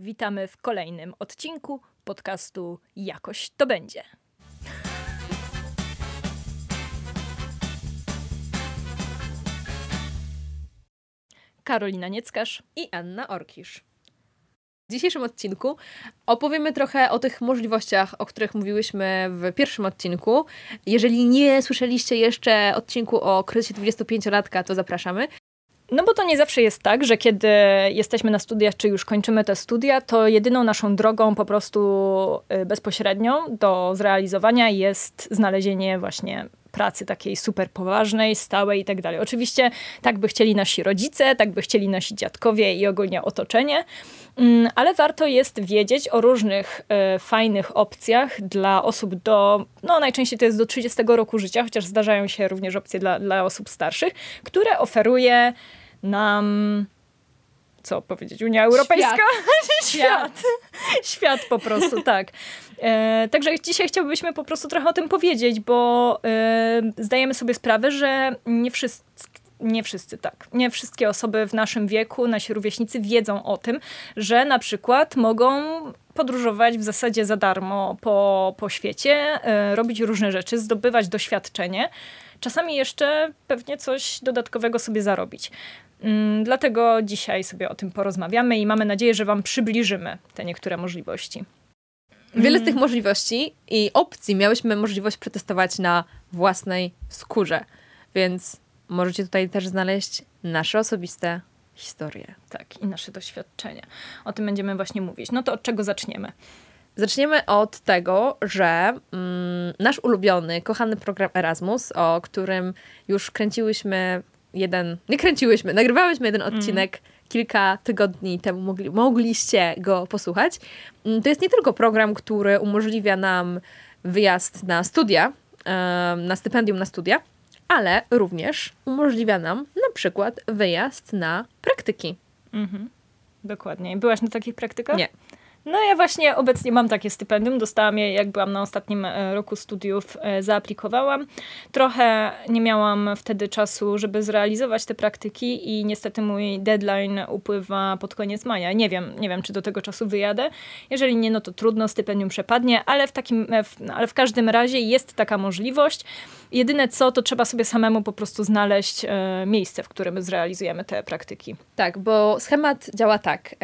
Witamy w kolejnym odcinku podcastu Jakoś to będzie. Karolina Nieckarz i Anna Orkisz. W dzisiejszym odcinku opowiemy trochę o tych możliwościach, o których mówiłyśmy w pierwszym odcinku. Jeżeli nie słyszeliście jeszcze odcinku o kryzysie 25-latka, to zapraszamy. No bo to nie zawsze jest tak, że kiedy jesteśmy na studiach, czy już kończymy te studia, to jedyną naszą drogą po prostu y, bezpośrednią do zrealizowania jest znalezienie właśnie pracy takiej super poważnej, stałej i tak dalej. Oczywiście tak by chcieli nasi rodzice, tak by chcieli nasi dziadkowie i ogólnie otoczenie, mm, ale warto jest wiedzieć o różnych y, fajnych opcjach dla osób do, no najczęściej to jest do 30 roku życia, chociaż zdarzają się również opcje dla, dla osób starszych, które oferuje nam co powiedzieć, Unia Europejska? Świat. Świat. Świat po prostu, tak. E, także dzisiaj chciałbyśmy po prostu trochę o tym powiedzieć, bo e, zdajemy sobie sprawę, że nie wszyscy, nie wszyscy, tak. Nie wszystkie osoby w naszym wieku, nasi rówieśnicy wiedzą o tym, że na przykład mogą podróżować w zasadzie za darmo po, po świecie, e, robić różne rzeczy, zdobywać doświadczenie, czasami jeszcze pewnie coś dodatkowego sobie zarobić. Mm, dlatego dzisiaj sobie o tym porozmawiamy i mamy nadzieję, że Wam przybliżymy te niektóre możliwości. Wiele z tych możliwości i opcji miałyśmy możliwość przetestować na własnej skórze, więc możecie tutaj też znaleźć nasze osobiste historie. Tak, i nasze doświadczenia. O tym będziemy właśnie mówić. No to od czego zaczniemy? Zaczniemy od tego, że mm, nasz ulubiony, kochany program Erasmus, o którym już kręciłyśmy jeden, nie kręciłyśmy, nagrywałyśmy jeden mhm. odcinek mm. kilka tygodni temu, mogli, mogliście go posłuchać. Mm, to jest nie tylko program, który umożliwia nam wyjazd na studia, na stypendium na studia, ale również umożliwia nam na przykład wyjazd na praktyki. Mhm. Dokładnie. Byłaś na takich praktykach? Nie. No ja właśnie obecnie mam takie stypendium, dostałam je jak byłam na ostatnim e, roku studiów, e, zaaplikowałam. Trochę nie miałam wtedy czasu, żeby zrealizować te praktyki i niestety mój deadline upływa pod koniec maja. Nie wiem, nie wiem czy do tego czasu wyjadę. Jeżeli nie, no to trudno, stypendium przepadnie, ale w, takim, e, w, ale w każdym razie jest taka możliwość. Jedyne co, to trzeba sobie samemu po prostu znaleźć e, miejsce, w którym zrealizujemy te praktyki. Tak, bo schemat działa tak.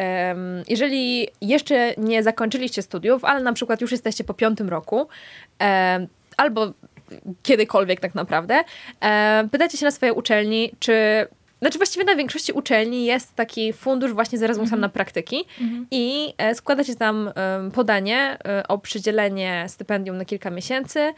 Jeżeli jeszcze nie zakończyliście studiów, ale na przykład już jesteście po piątym roku, albo kiedykolwiek tak naprawdę, pytacie się na swojej uczelni, czy znaczy właściwie na większości uczelni jest taki fundusz właśnie z Erasmusem mm -hmm. na praktyki mm -hmm. i e, składacie tam podanie e, o przydzielenie stypendium na kilka miesięcy.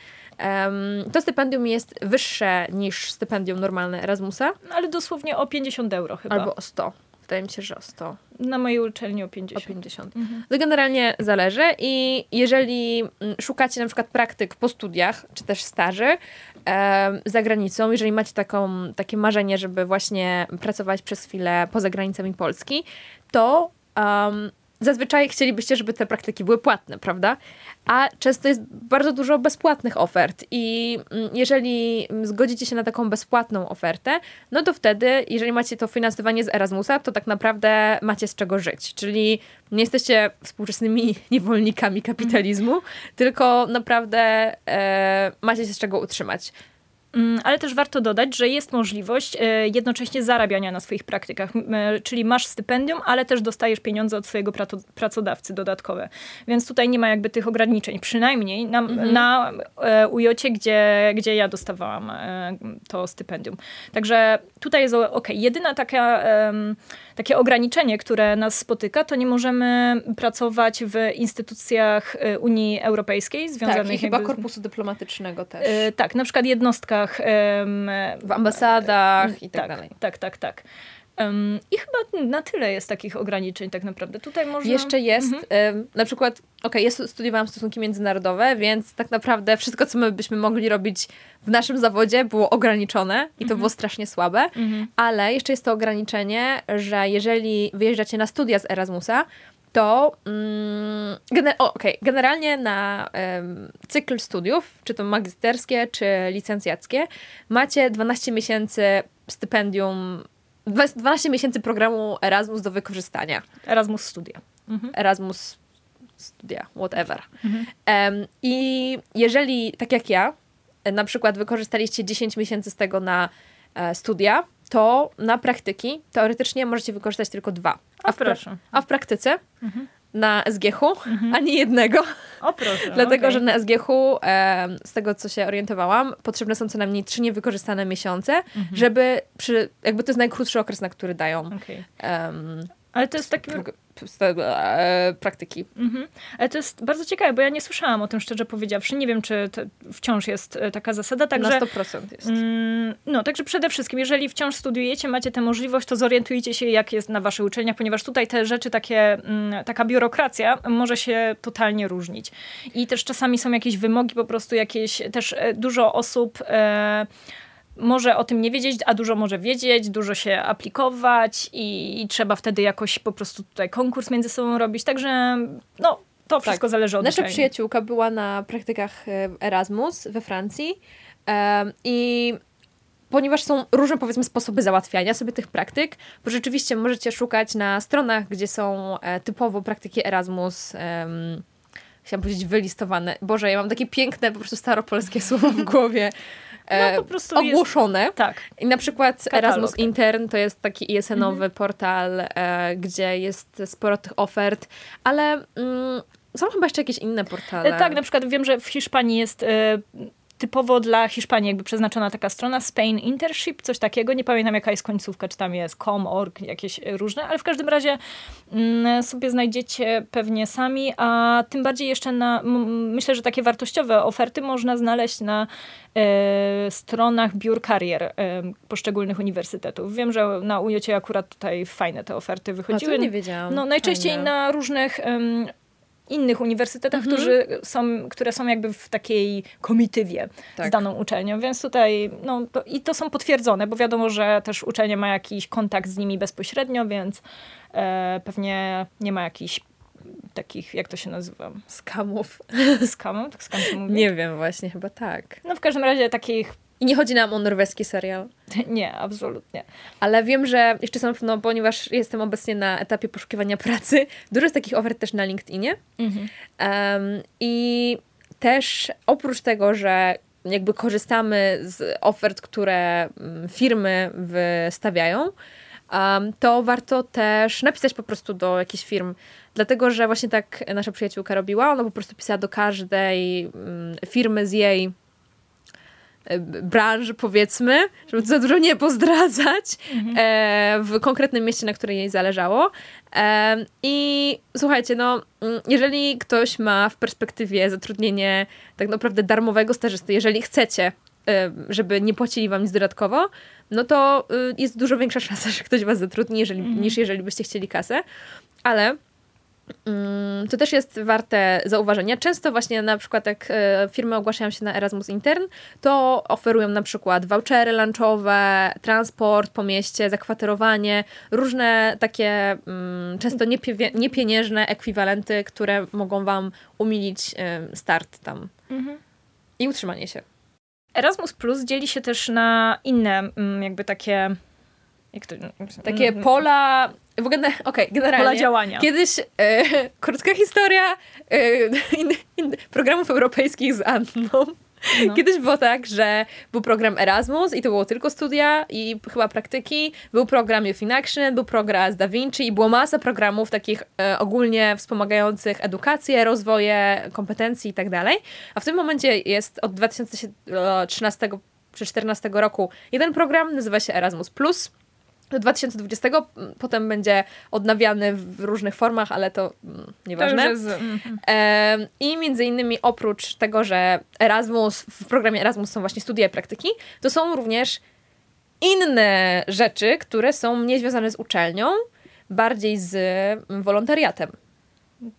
to stypendium jest wyższe niż stypendium normalne Erasmusa. No, ale dosłownie o 50 euro chyba. Albo o 100. Wydaje mi się, że o 100. Na mojej uczelni o 50. O 50. Mhm. To generalnie zależy i jeżeli mm, szukacie na przykład praktyk po studiach, czy też staży e, za granicą, jeżeli macie taką, takie marzenie, żeby właśnie pracować przez chwilę poza granicami Polski, to um, zazwyczaj chcielibyście, żeby te praktyki były płatne, prawda? A często jest bardzo dużo bezpłatnych ofert i mm, jeżeli zgodzicie się na taką bezpłatną ofertę, no to wtedy, jeżeli macie to finansowanie z Erasmusa, to tak naprawdę macie z czego żyć. Czyli nie jesteście współczesnymi niewolnikami kapitalizmu, tylko naprawdę e, macie się z czego utrzymać. Mm, ale też warto dodać, że jest możliwość e, jednocześnie zarabiania na swoich praktykach, e, czyli masz stypendium, ale też dostajesz pieniądze od swojego pracodawcy dodatkowe. Więc tutaj nie ma jakby tych ograniczeń, przynajmniej na, mhm. na e, ujocie, gdzie, gdzie ja dostawałam to stypendium. Także tutaj jest ok. Jedyna taka, takie ograniczenie, które nas spotyka, to nie możemy pracować w instytucjach Unii Europejskiej związanych... Tak, i chyba korpusu dyplomatycznego też. Tak, na przykład jednostka w ambasadach i tak, tak dalej. Tak, tak, tak. Um, I chyba na tyle jest takich ograniczeń tak naprawdę. Tutaj można... Jeszcze jest, mhm. na przykład, okej, okay, ja studiowałam stosunki międzynarodowe, więc tak naprawdę wszystko, co my byśmy mogli robić w naszym zawodzie było ograniczone i to mhm. było strasznie słabe, mhm. ale jeszcze jest to ograniczenie, że jeżeli wyjeżdżacie na studia z Erasmusa, to mm, gener okay, generalnie na um, cykl studiów, czy to magisterskie, czy licencjackie, macie 12 miesięcy stypendium, 12 miesięcy programu Erasmus do wykorzystania. Erasmus Studia. mhm. Erasmus studia, whatever. Mhm. Um, I jeżeli, tak jak ja, na przykład wykorzystaliście 10 miesięcy z tego na e, studia, to na praktyki teoretycznie możecie wykorzystać tylko dwa. A, w, proszę. a w praktyce mhm. Na SGH mhm. ani jednego. O proszę. Dlatego, okay. że na SGH, e, z tego co się orientowałam, potrzebne są co najmniej trzy niewykorzystane miesiące, mhm. żeby przy, jakby to jest najkrótszy okres, na który dają. Okay. Um, ale to jest taki praktyki. Mhm. Ale to jest bardzo ciekawe, bo ja nie słyszałam o tym, szczerze powiedziawszy. Nie wiem, czy wciąż jest e, taka zasada. Także, Na 100% jest. Mm, no, także przede wszystkim, jeżeli wciąż studiujecie, macie tę możliwość, to zorientujcie się, jak jest na waszych uczelniach, ponieważ tutaj te rzeczy, takie, mm, taka biurokracja może się totalnie różnić. I też czasami są jakieś wymogi, po prostu jakieś, też e, dużo osób... E, może o tym nie wiedzieć, a dużo może wiedzieć, dużo się aplikować i, i trzeba wtedy jakoś po prostu tutaj konkurs między sobą robić. Także no, to wszystko tak. zależy od Nasza uczelni. przyjaciółka była na praktykach e, Erasmus we Francji um, i ponieważ są różne, powiedzmy, sposoby załatwiania sobie tych praktyk, bo rzeczywiście możecie szukać na stronach, gdzie są e, typowo praktyki Erasmus. Um, chciałam powiedzieć wylistowane. Boże, ja mam takie piękne, po prostu staropolskie słowa w głowie. E, no, po prostu ogłoszone. Jest, tak. I na przykład Katalog. Erasmus Intern to jest taki ISN-owy mhm. portal, e, gdzie jest sporo tych ofert, ale mm, są chyba jeszcze jakieś inne portale. E, tak, na przykład wiem, że w Hiszpanii jest e, typowo dla Hiszpanii jakby przeznaczona taka strona Spain Internship, coś takiego. Nie pamiętam jaka jest końcówka, czy tam jest com, org, jakieś różne, ale w każdym razie mm, sobie znajdziecie pewnie sami, a tym bardziej jeszcze na, myślę, że takie wartościowe oferty można znaleźć na e, stronach biur karier e, poszczególnych uniwersytetów. Wiem, że na UJOcie akurat tutaj fajne te oferty wychodziły. A to nie wiedziałam. No, najczęściej Fajne. na różnych innych uniwersytetach, mhm. którzy są, które są jakby w takiej komitywie tak. z daną uczelnią, więc tutaj no, to, i to są potwierdzone, bo wiadomo, że też uczelnia ma jakiś kontakt z nimi bezpośrednio, więc e, pewnie nie ma jakichś takich, jak to się nazywa? Skamów. Skamów? Tak skam się mówi? Nie wiem właśnie, chyba tak. No w każdym razie takich i nie chodzi nam o norweski serial. Nie, absolutnie. Ale wiem, że jeszcze są, no, ponieważ jestem obecnie na etapie poszukiwania pracy, dużo jest takich ofert też na LinkedInie. Mhm. Um, I też oprócz tego, że jakby korzystamy z ofert, które mm, firmy wystawiają, um, to warto też napisać po prostu do jakichś firm. Dlatego, że właśnie tak nasza przyjaciółka robiła. Ona po prostu pisała do każdej um, firmy z jej branży, powiedzmy, żeby za dużo nie pozdradzać, mhm. e, w konkretnym mieście, na którym jej zależało. E, I słuchajcie, no, mm, jeżeli ktoś ma w perspektywie zatrudnienie tak naprawdę darmowego stażysty, jeżeli chcecie, e, żeby nie płacili wam nic dodatkowo, no to y, jest dużo większa szansa, że ktoś was zatrudni, jeżeli, mhm. niż jeżeli byście chcieli kasę. Ale to też jest warte zauważenia. Często właśnie na przykład jak e, firmy ogłaszają się na Erasmus Intern, to oferują na przykład vouchery lunchowe, transport po mieście, zakwaterowanie, różne takie mm, często niepieniężne ekwiwalenty, które mogą wam umilić start tam mhm. i utrzymanie się. Erasmus Plus dzieli się też na inne mm, jakby takie to, takie pola w ogóle, okej, okay, generalnie. Pola działania. Kiedyś, e, krótka historia e, in, in, programów europejskich z Anną. No. Kiedyś było tak, że był program Erasmus i to było tylko studia i chyba praktyki. Był program Youth in Action, był program z Da Vinci i było masa programów takich e, ogólnie wspomagających edukację, rozwoje kompetencji i tak dalej. A w tym momencie jest od 2013 czy 2014 roku jeden program, nazywa się Erasmus+. Plus do 2020 potem będzie odnawiany w różnych formach, ale to mm, nieważne. To jest, mm. e, I między innymi oprócz tego, że Erasmus, w programie Erasmus są właśnie studia i praktyki, to są również inne rzeczy, które są mniej związane z uczelnią, bardziej z wolontariatem.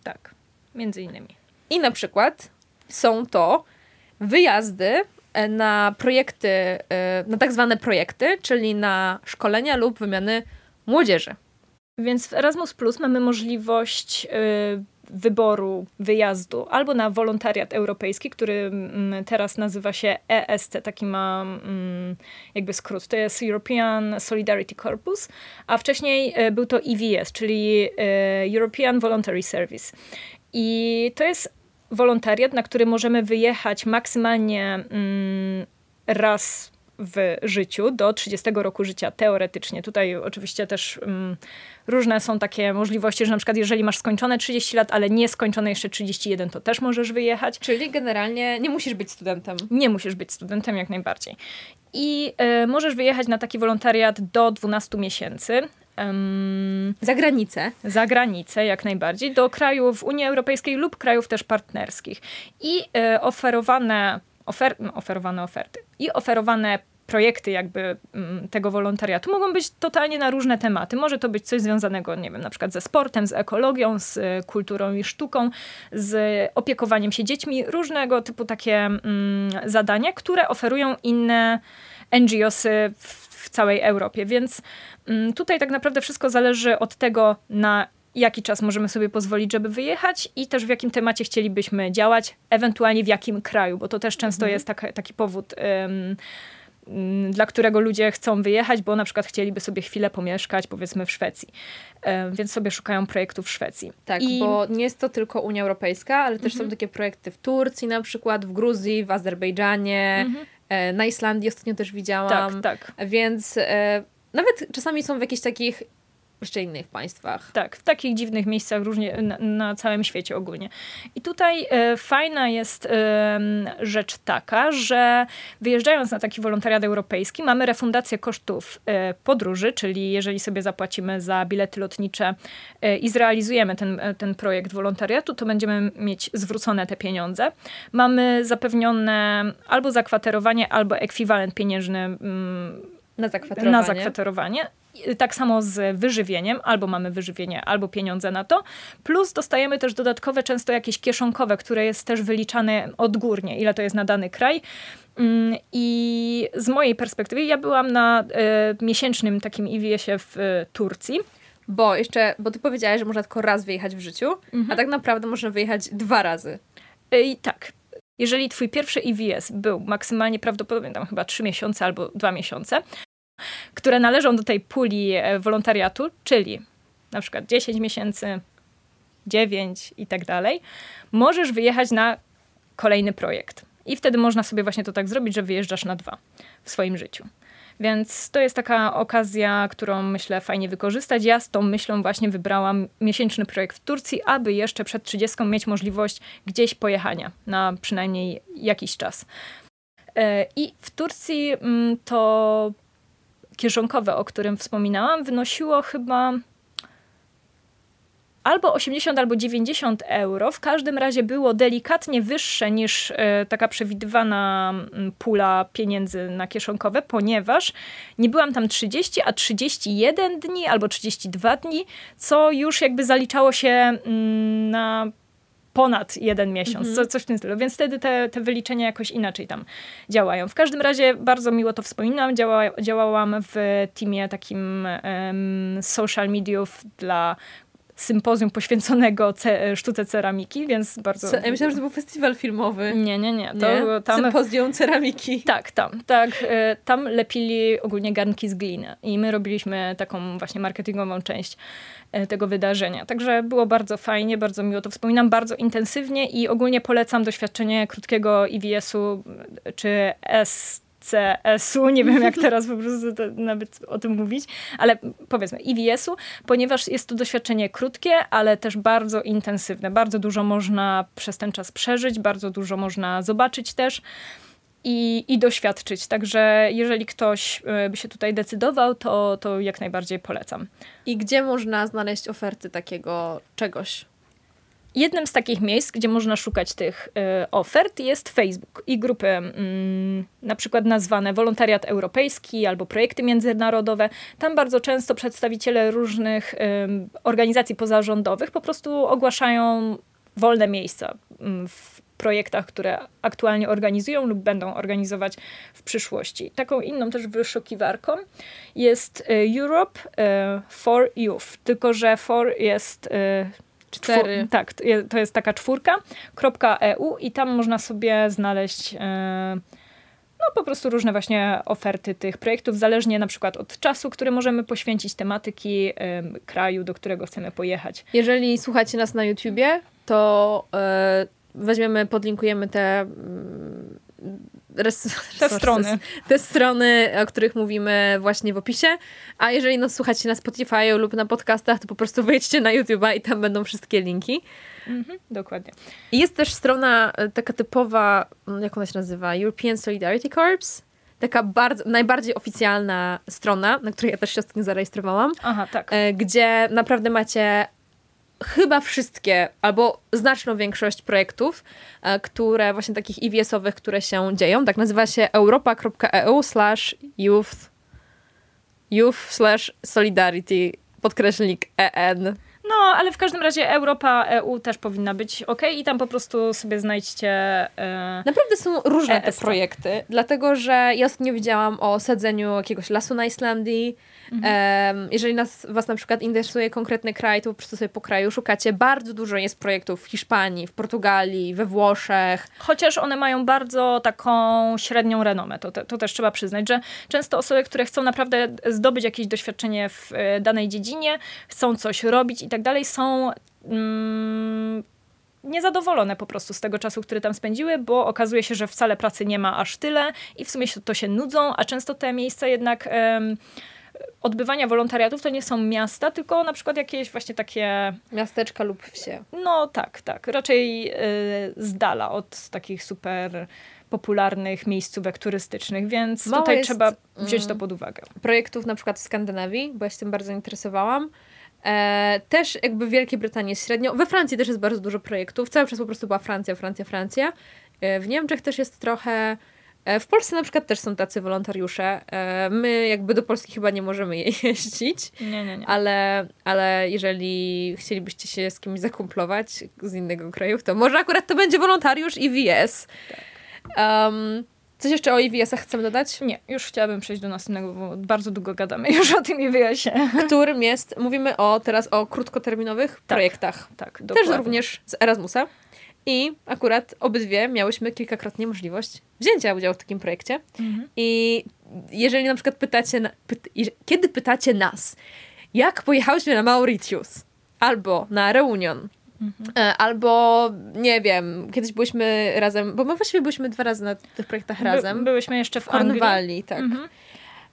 Tak, między innymi. I na przykład są to wyjazdy na projekty, e, na tak zwane projekty, czyli na szkolenia lub wymiany młodzieży. Więc w Erasmus Plus mamy możliwość wyboru wyjazdu albo na wolontariat europejski, który mm, teraz nazywa się ESC, taki ma mm, jakby skrót. To jest European Solidarity Corpus, a wcześniej e, był to EVS, czyli e, European Voluntary Service. I to jest wolontariat, na który możemy wyjechać maksymalnie mm, raz w życiu do 30 roku życia, teoretycznie. Tutaj oczywiście też um, różne są takie możliwości, że na przykład jeżeli masz skończone 30 lat, ale nie skończone jeszcze 31, to też możesz wyjechać. Czyli generalnie nie musisz być studentem. Nie musisz być studentem jak najbardziej. I y, możesz wyjechać na taki wolontariat do 12 miesięcy. Um, za granicę. Za granicę, jak najbardziej. Do krajów Unii Europejskiej lub krajów też partnerskich. I y, oferowane ofer oferowane oferty i oferowane projekty jakby mm, tego wolontariatu mogą być totalnie na różne tematy. Może to być coś związanego, nie wiem, na przykład ze sportem, z ekologią, z e, kulturą i sztuką, z opiekowaniem się dziećmi, różnego typu takie mm, zadania, które oferują inne NGOsy w, w całej Europie. Więc mm, tutaj tak naprawdę wszystko zależy od tego, na jaki czas możemy sobie pozwolić, żeby wyjechać i też w jakim temacie chcielibyśmy działać, ewentualnie w jakim kraju, bo to też często mhm. jest taka, taki powód. Um, dla którego ludzie chcą wyjechać, bo na przykład chcieliby sobie chwilę pomieszkać, powiedzmy w Szwecji. Więc sobie szukają projektów w Szwecji. Tak, I... bo nie jest to tylko Unia Europejska, ale też mhm. są takie projekty w Turcji na przykład, w Gruzji, w Azerbejdżanie, mhm. Na Islandii ostatnio też widziałam. Tak, tak. Więc e, nawet czasami są w jakichś takich jeszcze innych państwach. Tak, w takich dziwnych miejscach różnie na, na całym świecie ogólnie. I tutaj e, fajna jest e, rzecz taka, że wyjeżdżając na taki wolontariat europejski, mamy refundację kosztów e, podróży, czyli jeżeli sobie zapłacimy za bilety lotnicze i zrealizujemy ten, ten projekt wolontariatu, to będziemy mieć zwrócone te pieniądze. Mamy zapewnione albo zakwaterowanie, albo ekwiwalent pieniężny. Na zakwaterowanie. Na zakwaterowanie tak samo z wyżywieniem, albo mamy wyżywienie, albo pieniądze na to, plus dostajemy też dodatkowe, często jakieś kieszonkowe, które jest też wyliczane odgórnie, ile to jest na dany kraj. Mm, I z mojej perspektywy, ja byłam na y, miesięcznym takim IWS-ie w y, Turcji. Bo jeszcze, bo ty powiedziałaś, że można tylko raz wyjechać w życiu, mhm. a tak naprawdę można wyjechać dwa razy. I tak. Jeżeli twój pierwszy IWS był maksymalnie prawdopodobnie tam chyba trzy miesiące albo dwa miesiące, które należą do tej puli e, wolontariatu, czyli na przykład 10 miesięcy, 9 i tak dalej, możesz wyjechać na kolejny projekt. I wtedy można sobie właśnie to tak zrobić, że wyjeżdżasz na dwa w swoim życiu. Więc to jest taka okazja, którą myślę fajnie wykorzystać. Ja z tą myślą właśnie wybrałam miesięczny projekt w Turcji, aby jeszcze przed 30 mieć możliwość gdzieś pojechania na przynajmniej jakiś czas. E, I w Turcji mm, to kieszonkowe, o którym wspominałam, wynosiło chyba albo 80, albo 90 euro. W każdym razie było delikatnie wyższe niż e, taka przewidywana pula pieniędzy na kieszonkowe, ponieważ nie byłam tam 30, a 31 dni albo 32 dni, co już jakby zaliczało się na ponad jeden miesiąc, mhm. co, coś w tym stylu. Więc wtedy te, te wyliczenia jakoś inaczej tam działają. W każdym razie bardzo miło to wspominam. Działa, działałam w teamie takim um, social mediów dla sympozjum poświęconego ce sztuce ceramiki, więc bardzo... ja myślałam, że to był festiwal filmowy. Nie, nie, nie. To nie? Tam... Sympozjum ceramiki. Tak, tam. Tak, e, tam lepili ogólnie garnki z gliny i my robiliśmy taką właśnie marketingową część e, tego wydarzenia. Także było bardzo fajnie, bardzo miło to wspominam, bardzo intensywnie i ogólnie polecam doświadczenie krótkiego IWS-u czy S CSU, nie wiem jak teraz po prostu nawet o tym mówić, ale powiedzmy IWS-u, ponieważ jest to doświadczenie krótkie, ale też bardzo intensywne. Bardzo dużo można przez ten czas przeżyć, bardzo dużo można zobaczyć też. I, i doświadczyć. Także jeżeli ktoś e, by się tutaj decydował, to, to jak najbardziej polecam. I gdzie można znaleźć oferty takiego czegoś? Jednym z takich miejsc, gdzie można szukać tych y, ofert jest Facebook i grupy y, na przykład nazwane Wolontariat Europejski albo projekty międzynarodowe. Tam bardzo często przedstawiciele różnych y, organizacji pozarządowych po prostu ogłaszają wolne miejsca w projektach, które aktualnie organizują lub będą organizować w przyszłości. Taką inną też wyszukiwarką jest Europe for Youth, tylko że for jest Cztery. Czwór, tak, to je- to jest taka czwórka, .eu i tam można sobie znaleźć e, no po prostu różne właśnie oferty tych projektów, zależnie na przykład od czasu, który możemy poświęcić tematyki em, kraju, do którego chcemy pojechać. Jeżeli słuchacie nas na YouTubie, to e, weźmiemy, podlinkujemy te mm, res, Te strony. te strony, o których mówimy właśnie w opisie. A jeżeli nas słuchacie na Spotify lub na podcastach, to po prostu wejdźcie na YouTube'a i tam będą wszystkie linki. Mhm, dokładnie. I jest też strona e, taka typowa, mm, jak ona się nazywa? European Solidarity Corps. Taka bardzo, najbardziej oficjalna strona, na której ja też się ostatnio zarejestrowałam. Aha, tak. E, gdzie naprawdę macie chyba wszystkie, albo znaczną większość projektów, e, które właśnie takich EVS-owych, które się dzieją. Tak nazywa się europa.eu slash youth youth slash solidarity podkreślnik E en. No, ale w każdym razie Europa, EU też powinna być ok i tam po prostu sobie znajdźcie... E, Naprawdę są różne te ES. projekty, dlatego że ja ostatnio widziałam o sadzeniu jakiegoś lasu na Islandii. Em, jeżeli nas, was na przykład interesuje konkretny kraj, to po prostu sobie po kraju szukacie. Bardzo dużo jest projektów w Hiszpanii, w Portugalii, we Włoszech. Chociaż one mają bardzo taką średnią renomę, to, te, to też trzeba przyznać, że często osoby, które chcą naprawdę zdobyć jakieś doświadczenie w e, danej dziedzinie, chcą coś robić i tak dalej, są mm, niezadowolone po prostu z tego czasu, który tam spędziły, bo okazuje się, że wcale pracy nie ma aż tyle i w sumie się, to się nudzą, a często te miejsca jednak... Odbywania wolontariatów to nie są miasta, tylko na przykład jakieś właśnie takie Miasteczka lub wsie. no tak, tak. Raczej y, z dala od takich super popularnych miejscówek turystycznych, więc Mało tutaj trzeba wziąć to mm, pod uwagę. Projektów na przykład w Skandynawii, bo ja się tym bardzo interesowałam. E, też jakby w Wielkiej Brytanii jest średnio. We Francji też jest bardzo dużo projektów. Cały czas po prostu była Francja, Francja, Francja. E, w Niemczech też jest trochę. E, w Polsce na przykład też są tacy wolontariusze. E, my jakby do Polski chyba nie możemy je jeździć. Nie, nie, nie. Ale, ale jeżeli chcielibyście się z kimś zakumplować z innego kraju, to może akurat to będzie wolontariusz IWS. Um, coś jeszcze o IWS-ach chcemy dodać? Nie, już chciałabym przejść do następnego, bo bardzo długo gadamy już o tym i wyjaśnię. Którym jest, mówimy o teraz o krótkoterminowych projektach. Tak, Też dokładnie. również z Erasmusa. I akurat obydwie miałyśmy kilkakrotnie możliwość wzięcia udziału w takim projekcie. Mhm. I jeżeli na przykład pytacie, na, pyt, kiedy pytacie nas, jak pojechałyśmy na Mauritius, albo na Reunion, Mhm. e, albo nie wiem, kiedyś byliśmy razem, bo my właściwie byliśmy dwa razy na tych projektach razem. By, byłyśmy jeszcze w. Kornwalii, tak. Mhm.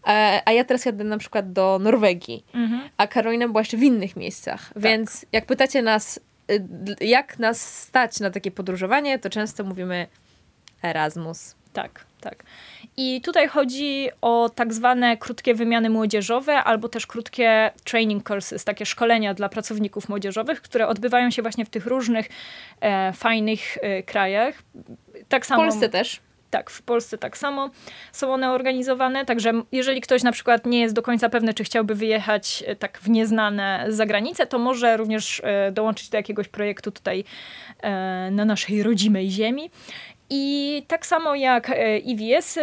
E, a ja teraz jadę na przykład do Norwegii Mhm. a Karolina była jeszcze w innych miejscach. Tak. Więc jak pytacie nas, jak nas stać na takie podróżowanie, to często mówimy Erasmus. Tak, tak. I tutaj chodzi o tak zwane krótkie wymiany młodzieżowe albo też krótkie training courses, takie szkolenia dla pracowników młodzieżowych, które odbywają się właśnie w tych różnych e, fajnych e, krajach. Tak W samo, Polsce też. Tak, w Polsce tak samo są one organizowane, także jeżeli ktoś na przykład nie jest do końca pewny, czy chciałby wyjechać e, tak w nieznane za granicę, to może również e, dołączyć do jakiegoś projektu tutaj e, na naszej rodzimej ziemi. I tak samo jak IWS-y,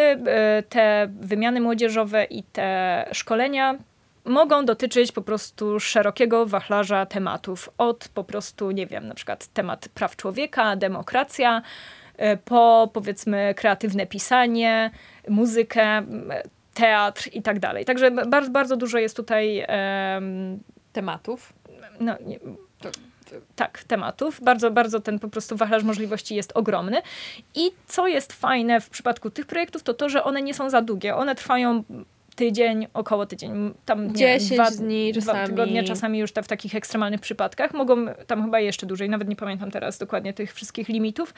te wymiany młodzieżowe i te szkolenia mogą dotyczyć po prostu szerokiego wachlarza tematów. Od po prostu, nie wiem, na przykład temat praw człowieka, demokracja, po powiedzmy kreatywne pisanie, muzykę, teatr i tak dalej. Także bardzo, bardzo dużo jest tutaj em, Tematów. no, nie, tak, tematów. Bardzo, bardzo ten po prostu wachlarz możliwości jest ogromny. I co jest fajne w przypadku tych projektów, to to, że one nie są za długie. One trwają tydzień, około tydzień, tam nie, 10 dwa, dni dwa czasami. tygodnie, czasami już te, w takich ekstremalnych przypadkach. Mogą tam chyba jeszcze dłużej, nawet nie pamiętam teraz dokładnie tych wszystkich limitów.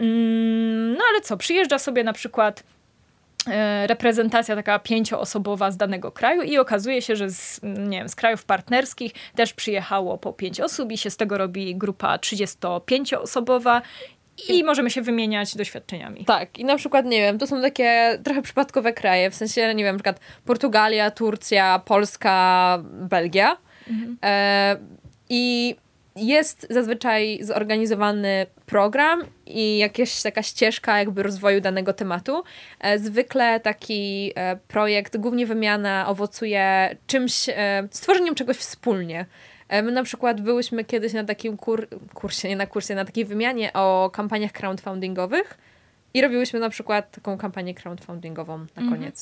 Mm, No ale co, przyjeżdża sobie na przykład e, reprezentacja taka pięcioosobowa z danego kraju i okazuje się, że z, nie wiem, z krajów partnerskich też przyjechało po pięć osób i się z tego robi grupa 35-osobowa i możemy się wymieniać doświadczeniami. Tak, i na przykład, nie wiem, to są takie trochę przypadkowe kraje, w sensie, nie wiem, na przykład Portugalia, Turcja, Polska, Belgia. E, I jest zazwyczaj zorganizowany program i jakaś taka ścieżka jakby rozwoju danego tematu. E, zwykle taki e, projekt, głównie wymiana, owocuje czymś, e, stworzeniem czegoś wspólnie. My na przykład byłyśmy kiedyś na takim kur kursie, nie na kursie, na takiej wymianie o kampaniach crowdfundingowych i robiłyśmy na przykład taką kampanię crowdfundingową na Mhm.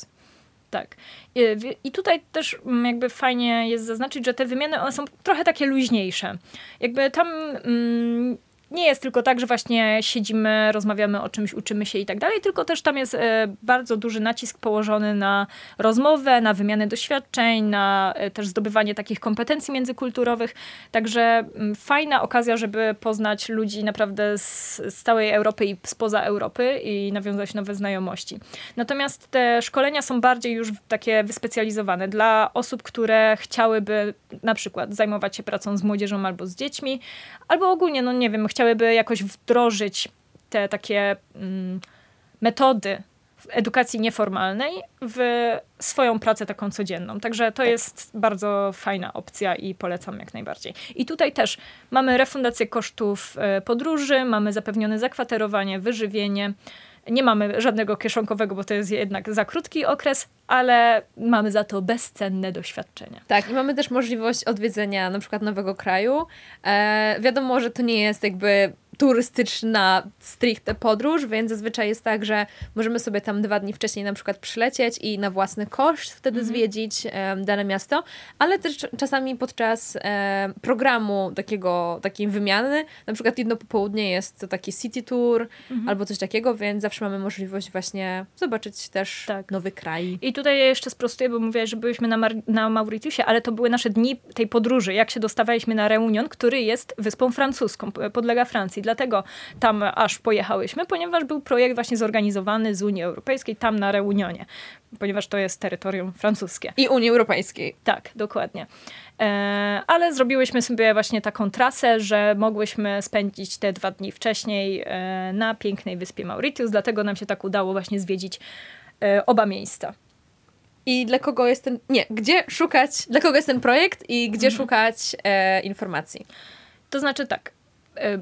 Tak. I, I tutaj też mm, jakby fajnie jest zaznaczyć, że te wymiany one są trochę takie luźniejsze. Jakby tam mm, nie jest tylko tak, że właśnie siedzimy, rozmawiamy o czymś, uczymy się i tak dalej, tylko też tam jest e, bardzo duży nacisk położony na rozmowę, na wymianę doświadczeń, na e, też zdobywanie takich kompetencji międzykulturowych. Także mm, fajna okazja, żeby poznać ludzi naprawdę z, z całej Europy i spoza Europy i nawiązać nowe znajomości. Natomiast te szkolenia są bardziej już takie wyspecjalizowane dla osób, które chciałyby na przykład zajmować się pracą z młodzieżą albo z dziećmi, albo ogólnie, no nie wiem, chciałyby jakoś wdrożyć te takie mm, metody edukacji nieformalnej w swoją pracę taką codzienną. Także to jest bardzo fajna opcja i polecam jak najbardziej. I tutaj też mamy refundację kosztów e, podróży, mamy zapewnione zakwaterowanie, wyżywienie. Nie mamy żadnego kieszonkowego, bo to jest jednak za krótki okres, ale mamy za to bezcenne doświadczenia. Tak, i mamy też możliwość odwiedzenia na przykład nowego kraju. E, wiadomo, że to nie jest jakby turystyczna stricte podróż, więc zazwyczaj jest tak, że możemy sobie tam dwa dni wcześniej na przykład przylecieć i na własny koszt wtedy Mhm. zwiedzić e, dane miasto, ale też czasami podczas e, programu takiego, takiej wymiany, na przykład jedno popołudnie jest to taki city tour Mhm. albo coś takiego, więc zawsze mamy możliwość właśnie zobaczyć też Tak. nowy kraj. I tutaj ja jeszcze sprostuję, bo mówiłaś, że byliśmy na, Mar- na Mauritiusie, ale to były nasze dni tej podróży, jak się dostawaliśmy na Reunion, który jest wyspą francuską, podlega Francji. Dlatego tam aż pojechałyśmy, ponieważ był projekt właśnie zorganizowany z Unii Europejskiej tam na Reunionie, ponieważ to jest terytorium francuskie. I Unii Europejskiej. Tak, dokładnie. E, ale zrobiłyśmy sobie właśnie taką trasę, że mogłyśmy spędzić te dwa dni wcześniej e, na pięknej wyspie Mauritius, dlatego nam się tak udało właśnie zwiedzić e, oba miejsca. I dla kogo jest ten. Nie, gdzie szukać, dla kogo jest ten projekt i gdzie szukać e, informacji. To znaczy tak, e,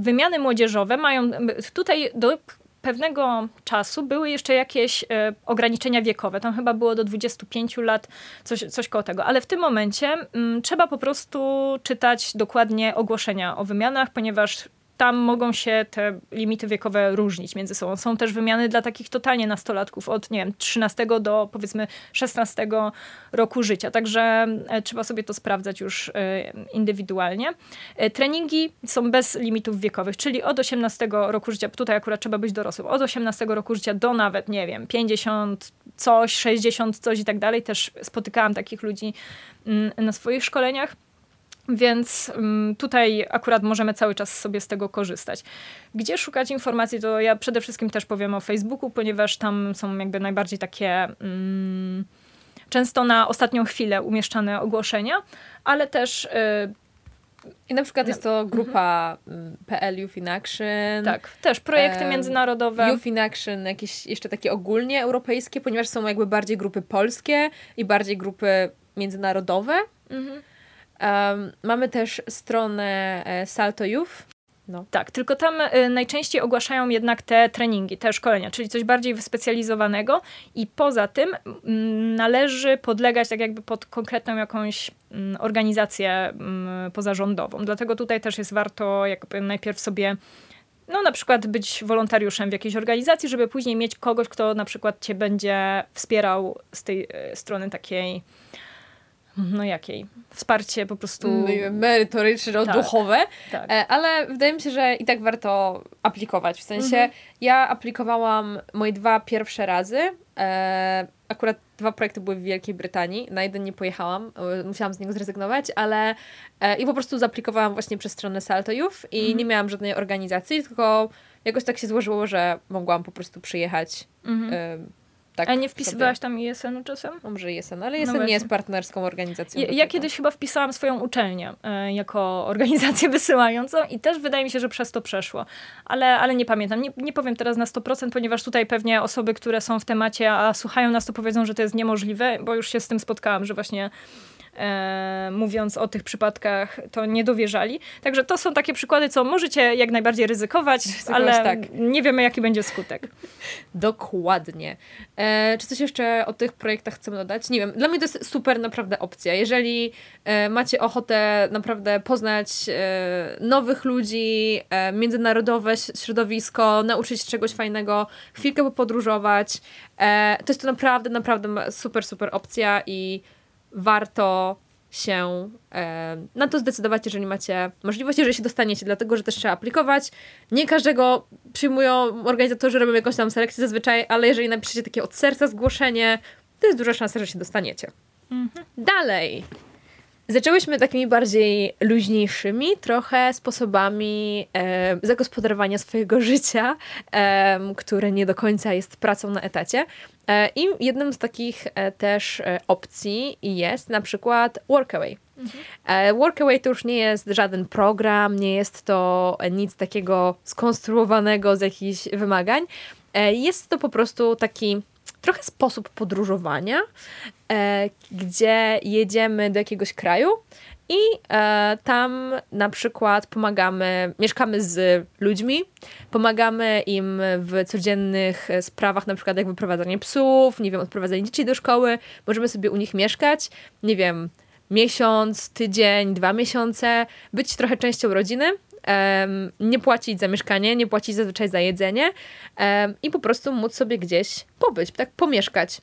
wymiany młodzieżowe mają tutaj do pewnego czasu były jeszcze jakieś e, ograniczenia wiekowe. Tam chyba było do 25 lat, coś, coś koło tego. Ale w tym momencie trzeba po prostu czytać dokładnie ogłoszenia o wymianach, ponieważ tam mogą się te limity wiekowe różnić między sobą. Są też wymiany dla takich totalnie nastolatków od, nie wiem, 13 do powiedzmy 16 roku życia. Także e, trzeba sobie to sprawdzać już e, indywidualnie. E, Treningi są bez limitów wiekowych, czyli od 18 roku życia, tutaj akurat trzeba być dorosłym, od 18 roku życia do nawet, nie wiem, 50 coś, 60 coś i tak dalej. Też spotykałam takich ludzi mm, na swoich szkoleniach. Więc mm, tutaj akurat możemy cały czas sobie z tego korzystać. Gdzie szukać informacji, to ja przede wszystkim też powiem o Facebooku, ponieważ tam są jakby najbardziej takie mm, często na ostatnią chwilę umieszczane ogłoszenia, ale też y, I na przykład No, jest to grupa mm, PL Youth in Action. tak, też projekty Em, międzynarodowe. Youth in Action, jakieś jeszcze takie ogólnie europejskie, ponieważ są jakby bardziej grupy polskie i bardziej grupy międzynarodowe. Mhm. Em, mamy też stronę e, Salto Youth. No. Tak, tylko tam y, najczęściej ogłaszają jednak te treningi, te szkolenia, czyli coś bardziej wyspecjalizowanego i poza tym mm, należy podlegać tak jakby pod konkretną jakąś mm, organizację mm, pozarządową. Dlatego tutaj też jest warto jakby najpierw sobie no na przykład być wolontariuszem w jakiejś organizacji, żeby później mieć kogoś, kto na przykład cię będzie wspierał z tej y, strony takiej no jakiej? Wsparcie po prostu... Nie wiem, merytoryczne, Tak. duchowe. tak. E, Ale wydaje mi się, że i tak warto aplikować. W sensie Mhm. ja aplikowałam moje dwa pierwsze razy. E, akurat dwa projekty były w Wielkiej Brytanii. Na jeden nie pojechałam, e, musiałam z niego zrezygnować, ale i po prostu zaaplikowałam właśnie przez stronę Salto Youth i Mhm. nie miałam żadnej organizacji, tylko jakoś tak się złożyło, że mogłam po prostu przyjechać. Mhm. Tak A nie sobie. wpisywałaś tam ISN-u czasem? No, może JSN, ale No JSN nie jest partnerską organizacją. Ja, ja kiedyś chyba wpisałam swoją uczelnię e, jako organizację wysyłającą i też wydaje mi się, że przez to przeszło. Ale, ale nie pamiętam. Nie, nie powiem teraz na 100%, ponieważ tutaj pewnie osoby, które są w temacie, a słuchają nas, to powiedzą, że to jest niemożliwe, bo już się z tym spotkałam, że właśnie e, mówiąc o tych przypadkach, to nie dowierzali. Także to są takie przykłady, co możecie jak najbardziej ryzykować, ale tak. nie wiemy, jaki będzie skutek. Dokładnie. E, czy coś jeszcze o tych projektach chcemy dodać? Nie wiem. Dla mnie to jest super naprawdę opcja. Jeżeli e, macie ochotę naprawdę poznać e, nowych ludzi, e, międzynarodowe środowisko, nauczyć się czegoś fajnego, chwilkę popodróżować, e, to jest to naprawdę, naprawdę super, super opcja i warto się e, na to zdecydować, jeżeli macie możliwość, jeżeli się dostaniecie, dlatego że też trzeba aplikować. Nie każdego przyjmują organizatorzy, robią jakąś tam selekcję zazwyczaj, ale jeżeli napiszecie takie od serca zgłoszenie, to jest duża szansa, że się dostaniecie. Mhm. Dalej. Zaczęłyśmy takimi bardziej luźniejszymi trochę sposobami e, zagospodarowania swojego życia, e, które nie do końca jest pracą na etacie. E, I jednym z takich e, też e, opcji jest na przykład Workaway. Mhm. E, Workaway to już nie jest żaden program, nie jest to nic takiego skonstruowanego z jakichś wymagań. Jest to po prostu taki trochę sposób podróżowania, e, gdzie jedziemy do jakiegoś kraju i e, tam na przykład pomagamy, mieszkamy z ludźmi, pomagamy im w codziennych sprawach, na przykład jak wyprowadzanie psów, nie wiem, odprowadzanie dzieci do szkoły. Możemy sobie u nich mieszkać, nie wiem, miesiąc, tydzień, dwa miesiące, być trochę częścią rodziny um, nie płacić za mieszkanie, nie płacić zazwyczaj za jedzenie um, i po prostu móc sobie gdzieś pobyć, tak pomieszkać.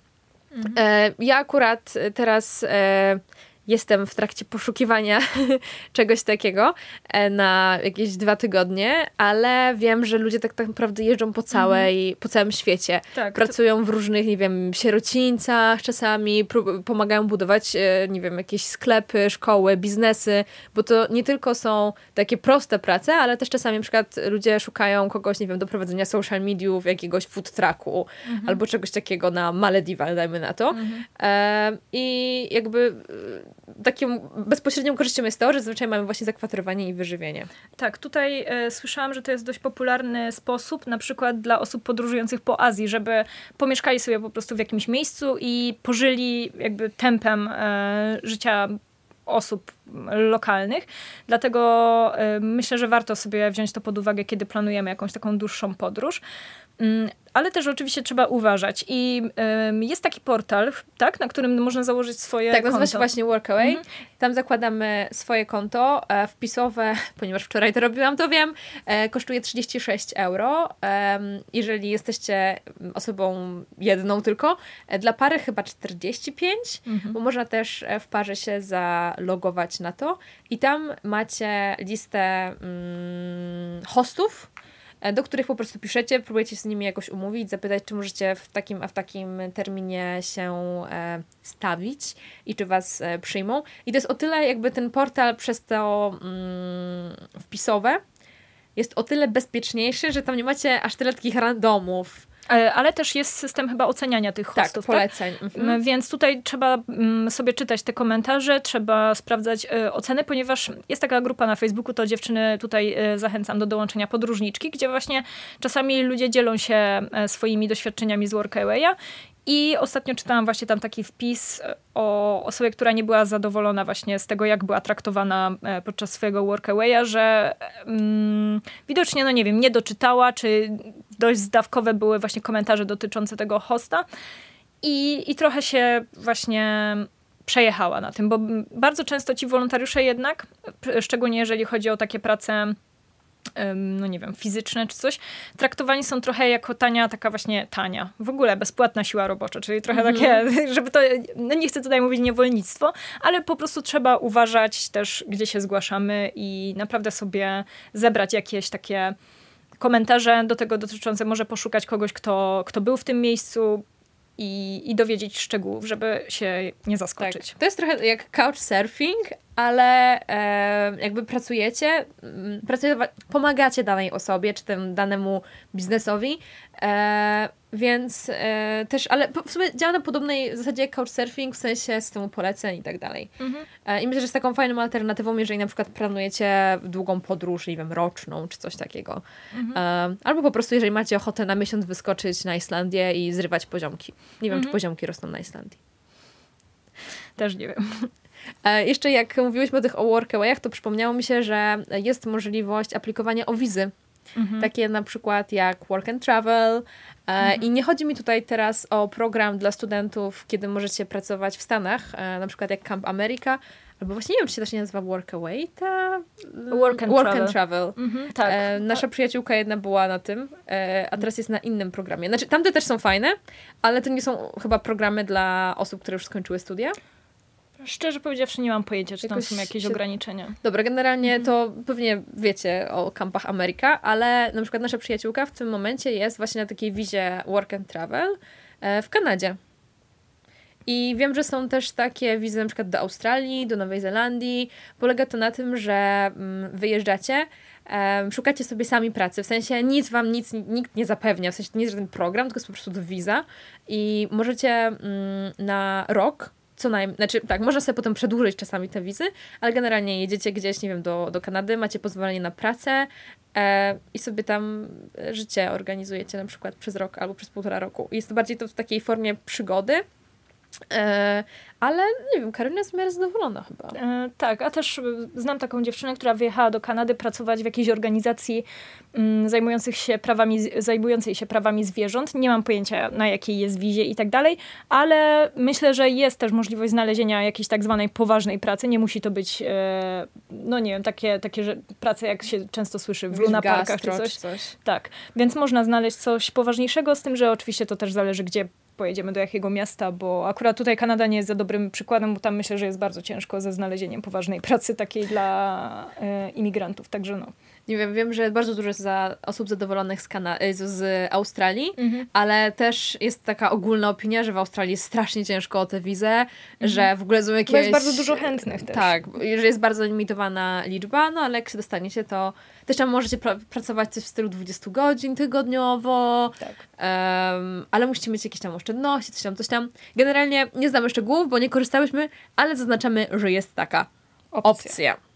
Mhm. E, ja akurat teraz e, jestem w trakcie poszukiwania czegoś takiego e, na jakieś dwa tygodnie, ale wiem, że ludzie tak, tak naprawdę jeżdżą po całej, mhm. po całym świecie. Tak, Pracują to... w różnych, nie wiem, sierocińcach czasami, pomagają budować, e, nie wiem, jakieś sklepy, szkoły, biznesy, bo to nie tylko są takie proste prace, ale też czasami na przykład ludzie szukają kogoś, nie wiem, do prowadzenia social mediów, jakiegoś food trucku mhm. albo czegoś takiego na Malediwach, dajmy na to. Mhm. E, I jakby taką bezpośrednią korzyścią jest to, że zazwyczaj mamy właśnie zakwaterowanie i wyżywienie. Tak, tutaj e, słyszałam, że to jest dość popularny sposób, na przykład dla osób podróżujących po Azji, żeby pomieszkali sobie po prostu w jakimś miejscu i pożyli jakby tempem e, życia osób lokalnych. Dlatego y, myślę, że warto sobie wziąć to pod uwagę, kiedy planujemy jakąś taką dłuższą podróż. Mm, ale też oczywiście trzeba uważać. I jest taki portal, tak, na którym można założyć swoje tak, konto. Tak, nazywa się właśnie Workaway. Mhm. Tam zakładamy swoje konto e, wpisowe, ponieważ wczoraj to robiłam, to wiem, e, kosztuje 36 euro. Jeżeli jesteście osobą jedną tylko, e, dla pary chyba 45, mhm. bo można też w parze się zalogować na to. I tam macie listę mm, hostów, E, do których po prostu piszecie, próbujecie z nimi jakoś umówić, zapytać, czy możecie w takim, a w takim terminie się e, stawić i czy was e, przyjmą. I to jest o tyle jakby ten portal przez to mm, wpisowe jest o tyle bezpieczniejszy, że tam nie macie aż tyle takich randomów E, ale też jest system chyba oceniania tych tak, hostów. Tak, poleceń. Tak? Mhm. Więc tutaj trzeba mm, sobie czytać te komentarze, trzeba sprawdzać e, oceny, ponieważ jest taka grupa na Facebooku, to dziewczyny tutaj e, zachęcam do dołączenia podróżniczki, gdzie właśnie czasami ludzie dzielą się swoimi doświadczenia z Workawaya i ostatnio czytałam właśnie tam taki wpis o osobie, która nie była zadowolona właśnie z tego, jak była traktowana podczas swojego workawaya, że mm, widocznie, no nie wiem, nie doczytała, czy dość zdawkowe były właśnie komentarze dotyczące tego hosta. I, i trochę się właśnie przejechała na tym, bo bardzo często ci wolontariusze jednak, szczególnie jeżeli chodzi o takie prace no nie wiem, fizyczne czy coś, traktowani są trochę jako tania, taka właśnie tania, w ogóle bezpłatna siła robocza, czyli trochę mm takie, żeby to, no nie chcę tutaj mówić niewolnictwo, ale po prostu trzeba uważać też, gdzie się zgłaszamy i naprawdę sobie zebrać jakieś takie komentarze do tego dotyczące, może poszukać kogoś, kto, kto był w tym miejscu, i, i dowiedzieć szczegółów, żeby się nie zaskoczyć. Tak. To jest trochę jak couchsurfing, ale e, jakby pracujecie, mm, pracujecie, pomagacie danej osobie, czy temu danemu biznesowi, e, więc e, też, ale w sumie działa na podobnej zasadzie jak couchsurfing, w sensie systemu poleceń i tak dalej. Mhm. E, I myślę, że jest taką fajną alternatywą, jeżeli na przykład planujecie długą podróż, nie wiem, roczną, czy coś takiego. Mhm. E, albo po prostu, jeżeli macie ochotę na miesiąc wyskoczyć na Islandię i zrywać poziomki. Nie wiem, mhm. czy poziomki rosną na Islandii. Też nie wiem. E, jeszcze jak mówiłyśmy o tych o workawayach, to przypomniało mi się, że jest możliwość aplikowania o wizy. Mhm. Takie na przykład jak Work and Travel. E, mhm. I nie chodzi mi tutaj teraz o program dla studentów, kiedy możecie pracować w Stanach, e, na przykład jak Camp America, albo właśnie nie wiem, czy się też nie nazywa Workaway, ta... Work and work Travel. And travel. Mhm, tak. E, nasza przyjaciółka jedna była na tym, e, a teraz jest na innym programie. Znaczy, tamte też są fajne, ale to nie są chyba programy dla osób, które już skończyły studia. Szczerze powiedziawszy, nie mam pojęcia, czy tam są jakieś się... ograniczenia. Dobra, generalnie mhm. to pewnie wiecie o kampach Ameryka, ale na przykład nasza przyjaciółka w tym momencie jest właśnie na takiej wizie Work and Travel e, w Kanadzie. I wiem, że są też takie wizy na przykład do Australii, do Nowej Zelandii. Polega to na tym, że mm, wyjeżdżacie, szukacie sobie sami pracy, w sensie nic wam nic, nikt nie zapewnia, w sensie to nie jest żaden program, tylko jest po prostu wiza i możecie mm, na rok co najmniej, znaczy tak, można sobie potem przedłużyć czasami te wizy, ale generalnie jedziecie gdzieś, nie wiem, do, do Kanady, macie pozwolenie na pracę e, i sobie tam życie organizujecie na przykład przez rok albo przez półtora roku. Jest to bardziej to w takiej formie przygody, E, ale nie wiem, Karolina jest w miarę zadowolona chyba. E, tak, a też znam taką dziewczynę, która wyjechała do Kanady pracować w jakiejś organizacji mm, zajmujących się prawami, zajmującej się prawami zwierząt. Nie mam pojęcia na jakiej jest wizie i tak dalej, ale myślę, że jest też możliwość znalezienia jakiejś tak zwanej poważnej pracy. Nie musi to być, e, no nie wiem, takie, takie że prace jak się często słyszy w Luna Parkach czy coś. coś. Tak, więc można znaleźć coś poważniejszego, z tym, że oczywiście to też zależy, gdzie pojedziemy do jakiego miasta, bo akurat tutaj Kanada nie jest za dobrym przykładem, bo tam myślę, że jest bardzo ciężko ze znalezieniem poważnej pracy takiej dla e, imigrantów, także no. Nie wiem, wiem, że bardzo dużo jest za osób zadowolonych z, Kana z, z Australii, mhm. ale też jest taka ogólna opinia, że w Australii jest strasznie ciężko o tę wizę, mhm. że w ogóle są jakieś... Bo jest bardzo dużo chętnych też. Tak, że jest bardzo limitowana liczba, no ale jak się dostaniecie, to też tam możecie pra pracować coś w stylu 20 godzin tygodniowo, tak. um, ale musicie mieć jakieś tam oszczędności, coś tam, coś tam. Generalnie nie znamy szczegółów, bo nie korzystałyśmy, ale zaznaczamy, że jest taka opcja. opcja.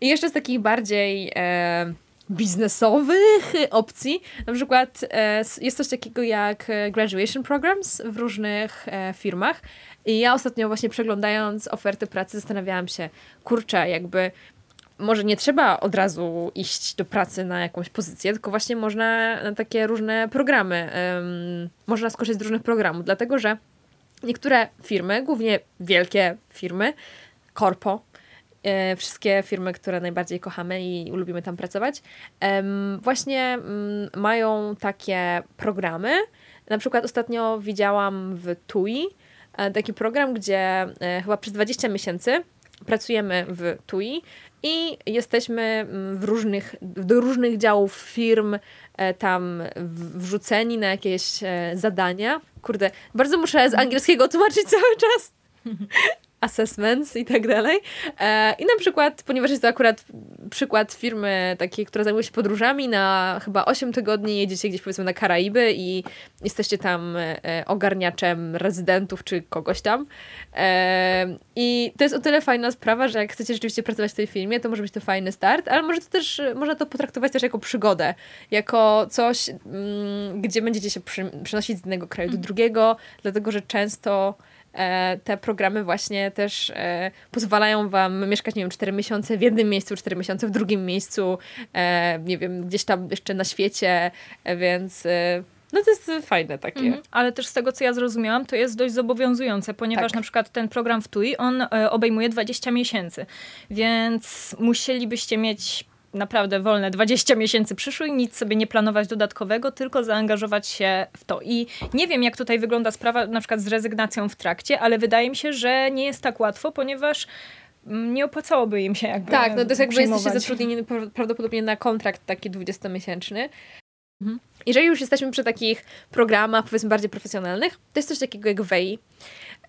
I jeszcze z takich bardziej e, biznesowych opcji, na przykład e, jest coś takiego jak e, graduation programs w różnych e, firmach. I ja ostatnio właśnie przeglądając oferty pracy zastanawiałam się, kurczę, jakby może nie trzeba od razu iść do pracy na jakąś pozycję, tylko właśnie można na takie różne programy, można skorzystać z różnych programów, dlatego że niektóre firmy, głównie wielkie firmy, korpo, wszystkie firmy, które najbardziej kochamy i lubimy tam pracować, właśnie mm, mają takie programy. Na przykład ostatnio widziałam w TUI e, taki program, gdzie e, chyba przez 20 miesięcy pracujemy w TUI i jesteśmy mm, w różnych, do różnych działów firm tam wrzuceni na jakieś zadania. Kurde, bardzo muszę z angielskiego tłumaczyć cały czas assessments i tak dalej. E, I na przykład, ponieważ jest to akurat przykład firmy takiej, która zajmuje się podróżami, na chyba 8 tygodni jedziecie gdzieś powiedzmy na Karaiby i jesteście tam e, ogarniaczem rezydentów czy kogoś tam. E, I to jest o tyle fajna sprawa, że jak chcecie rzeczywiście pracować w tej firmie, to może być to fajny start, ale może to też, można to potraktować też jako przygodę, jako coś, mm, gdzie będziecie się przenosić z jednego kraju do mhm. drugiego, dlatego że często te programy właśnie też e, pozwalają wam mieszkać, nie wiem, 4 miesiące w jednym miejscu, 4 miesiące w drugim miejscu, e, nie wiem, gdzieś tam jeszcze na świecie, więc no to jest fajne takie. Mhm. Ale też z tego, co ja zrozumiałam, to jest dość zobowiązujące, ponieważ tak. na przykład ten program w TUI, on obejmuje 20 miesięcy, więc musielibyście mieć naprawdę wolne 20 miesięcy przyszły i nic sobie nie planować dodatkowego, tylko zaangażować się w to. I nie wiem, jak tutaj wygląda sprawa na przykład z rezygnacją w trakcie, ale wydaje mi się, że nie jest tak łatwo, ponieważ mm, nie opłacałoby im się jakby Tak, no to jest jakby jesteście zatrudnieni prawdopodobnie na kontrakt taki 20-miesięczny. Mhm. Jeżeli już jesteśmy przy takich programach, powiedzmy bardziej profesjonalnych, to jest coś takiego jak WEI.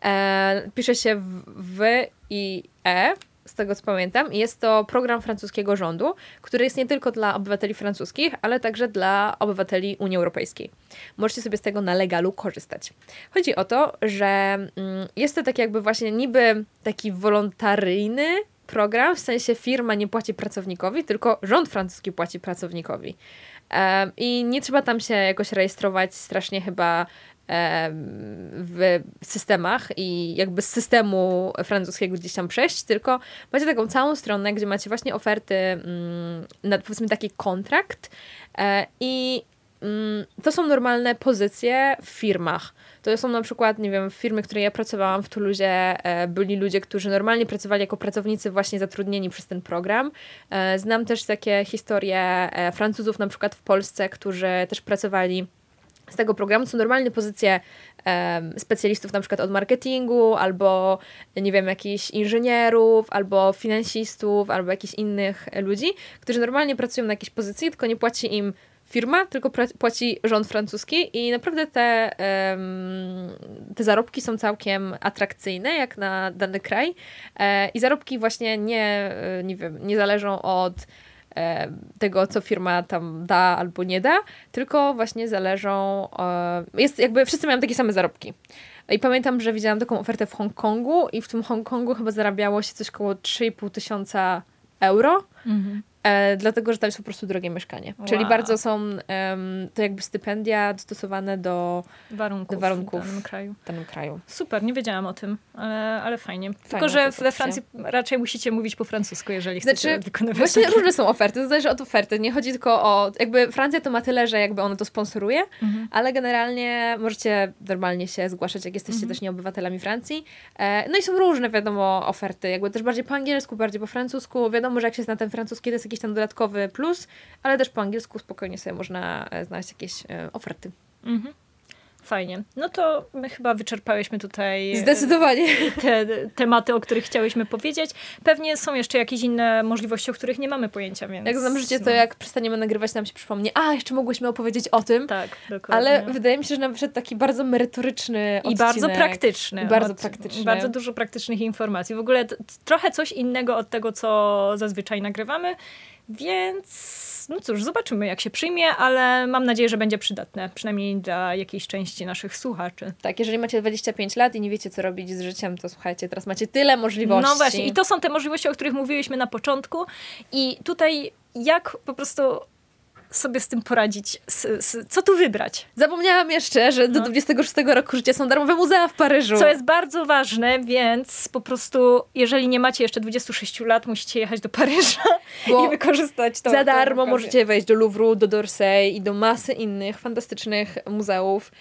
E, pisze się w, w i E, z tego co pamiętam. Jest to program francuskiego rządu, który jest nie tylko dla obywateli francuskich, ale także dla obywateli Unii Europejskiej. Możecie sobie z tego na legalu korzystać. Chodzi o to, że mm, jest to tak jakby właśnie niby taki wolontaryjny program, w sensie firma nie płaci pracownikowi, tylko rząd francuski płaci pracownikowi. I nie trzeba tam się jakoś rejestrować strasznie chyba w systemach i jakby z systemu francuskiego gdzieś tam przejść, tylko macie taką całą stronę, gdzie macie właśnie oferty mm, na powiedzmy taki kontrakt e, i mm, to są normalne pozycje w firmach. To są na przykład, nie wiem, firmy, w której ja pracowałam w Toulouse, e, byli ludzie, którzy normalnie pracowali jako pracownicy właśnie zatrudnieni przez ten program. E, znam też takie historie Francuzów na przykład w Polsce, którzy też pracowali z tego programu są normalnie pozycje um, specjalistów na przykład od marketingu, albo nie wiem, jakichś inżynierów, albo finansistów, albo jakichś innych ludzi, którzy normalnie pracują na jakiejś pozycji, tylko nie płaci im firma, tylko płaci rząd francuski i naprawdę te, te zarobki są całkiem atrakcyjne jak na dany kraj. E, i zarobki właśnie nie, e, nie wiem, nie zależą od tego, co firma tam da albo nie da, tylko właśnie zależą. Jest jakby wszyscy mają takie same zarobki. I pamiętam, że widziałam taką ofertę w Hongkongu i w tym Hongkongu chyba zarabiało się coś około 3,5 tysiąca euro. Mhm. E, dlatego, że tam jest po prostu drogie mieszkanie. Wow. Czyli bardzo są um, to jakby stypendia dostosowane do warunków, do warunków w danym kraju. W danym kraju. Super, nie wiedziałam o tym, ale, ale fajnie. Tylko, że we Francji raczej musicie mówić po francusku, jeżeli chcecie znaczy, wykonywać. Właśnie takie... różne są oferty, to zależy od oferty. Nie chodzi tylko o, jakby Francja to ma tyle, że jakby ono to sponsoruje, mhm. ale generalnie możecie normalnie się zgłaszać, jak jesteście mhm. też nieobywatelami Francji. E, no i są różne, wiadomo, oferty, jakby też bardziej po angielsku, bardziej po francusku. Wiadomo, że jak się zna ten francuski, to jest jakiś tam dodatkowy plus, ale też po angielsku spokojnie sobie można e, znaleźć jakieś e, oferty. Mhm. Fajnie. No to my chyba wyczerpałyśmy tutaj. E, Zdecydowanie. Te tematy, o których chciałyśmy powiedzieć. Pewnie są jeszcze jakieś inne możliwości, o których nie mamy pojęcia, więc. Jak znam życie, to no. jak przestaniemy nagrywać, nam się przypomnie, a jeszcze mogłyśmy opowiedzieć o tym. Tak, dokładnie. Ale wydaje mi się, że nam wyszedł taki bardzo merytoryczny odcinek. I bardzo praktyczny. I bardzo praktyczny. Bardzo dużo praktycznych informacji. W ogóle trochę coś innego od tego, co zazwyczaj nagrywamy. Więc no cóż, zobaczymy jak się przyjmie, ale mam nadzieję, że będzie przydatne, przynajmniej dla jakiejś części naszych słuchaczy. Tak, jeżeli macie 25 lat i nie wiecie co robić z życiem, to słuchajcie, teraz macie tyle możliwości. No właśnie, i to są te możliwości, o których mówiłyśmy na początku i tutaj jak po prostu sobie z tym poradzić? co tu wybrać? Zapomniałam jeszcze, że do no. 26 roku życia są darmowe muzea w Paryżu. Co jest bardzo ważne, więc po prostu, jeżeli nie macie jeszcze 26 lat, musicie jechać do Paryża Bo i wykorzystać to. Za darmo możecie wejść do Louvru, do d'Orsay i do masy innych fantastycznych muzeów.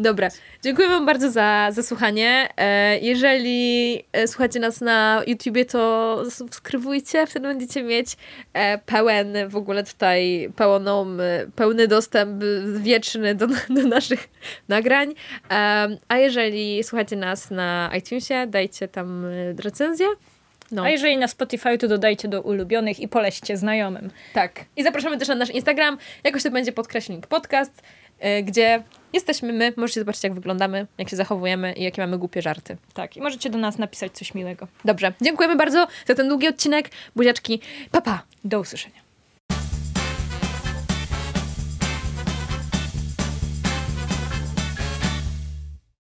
Dobra, dziękuję Wam bardzo za, za słuchanie. E, jeżeli e, słuchacie nas na YouTubie, to subskrybujcie, wtedy będziecie mieć e, pełen w ogóle tutaj pełną, pełny dostęp wieczny do, do naszych nagrań. A jeżeli słuchacie nas na iTunesie, dajcie tam recenzję. No. A jeżeli na Spotify, to dodajcie do ulubionych i polećcie znajomym. Tak. I zapraszamy też na nasz Instagram. Jakoś to będzie podkreślnik podcast, gdzie Jesteśmy my, możecie zobaczyć, jak wyglądamy, jak się zachowujemy i jakie mamy głupie żarty. Tak, i możecie do nas napisać coś miłego. Dobrze, dziękujemy bardzo za ten długi odcinek. Buziaczki, papa, do usłyszenia.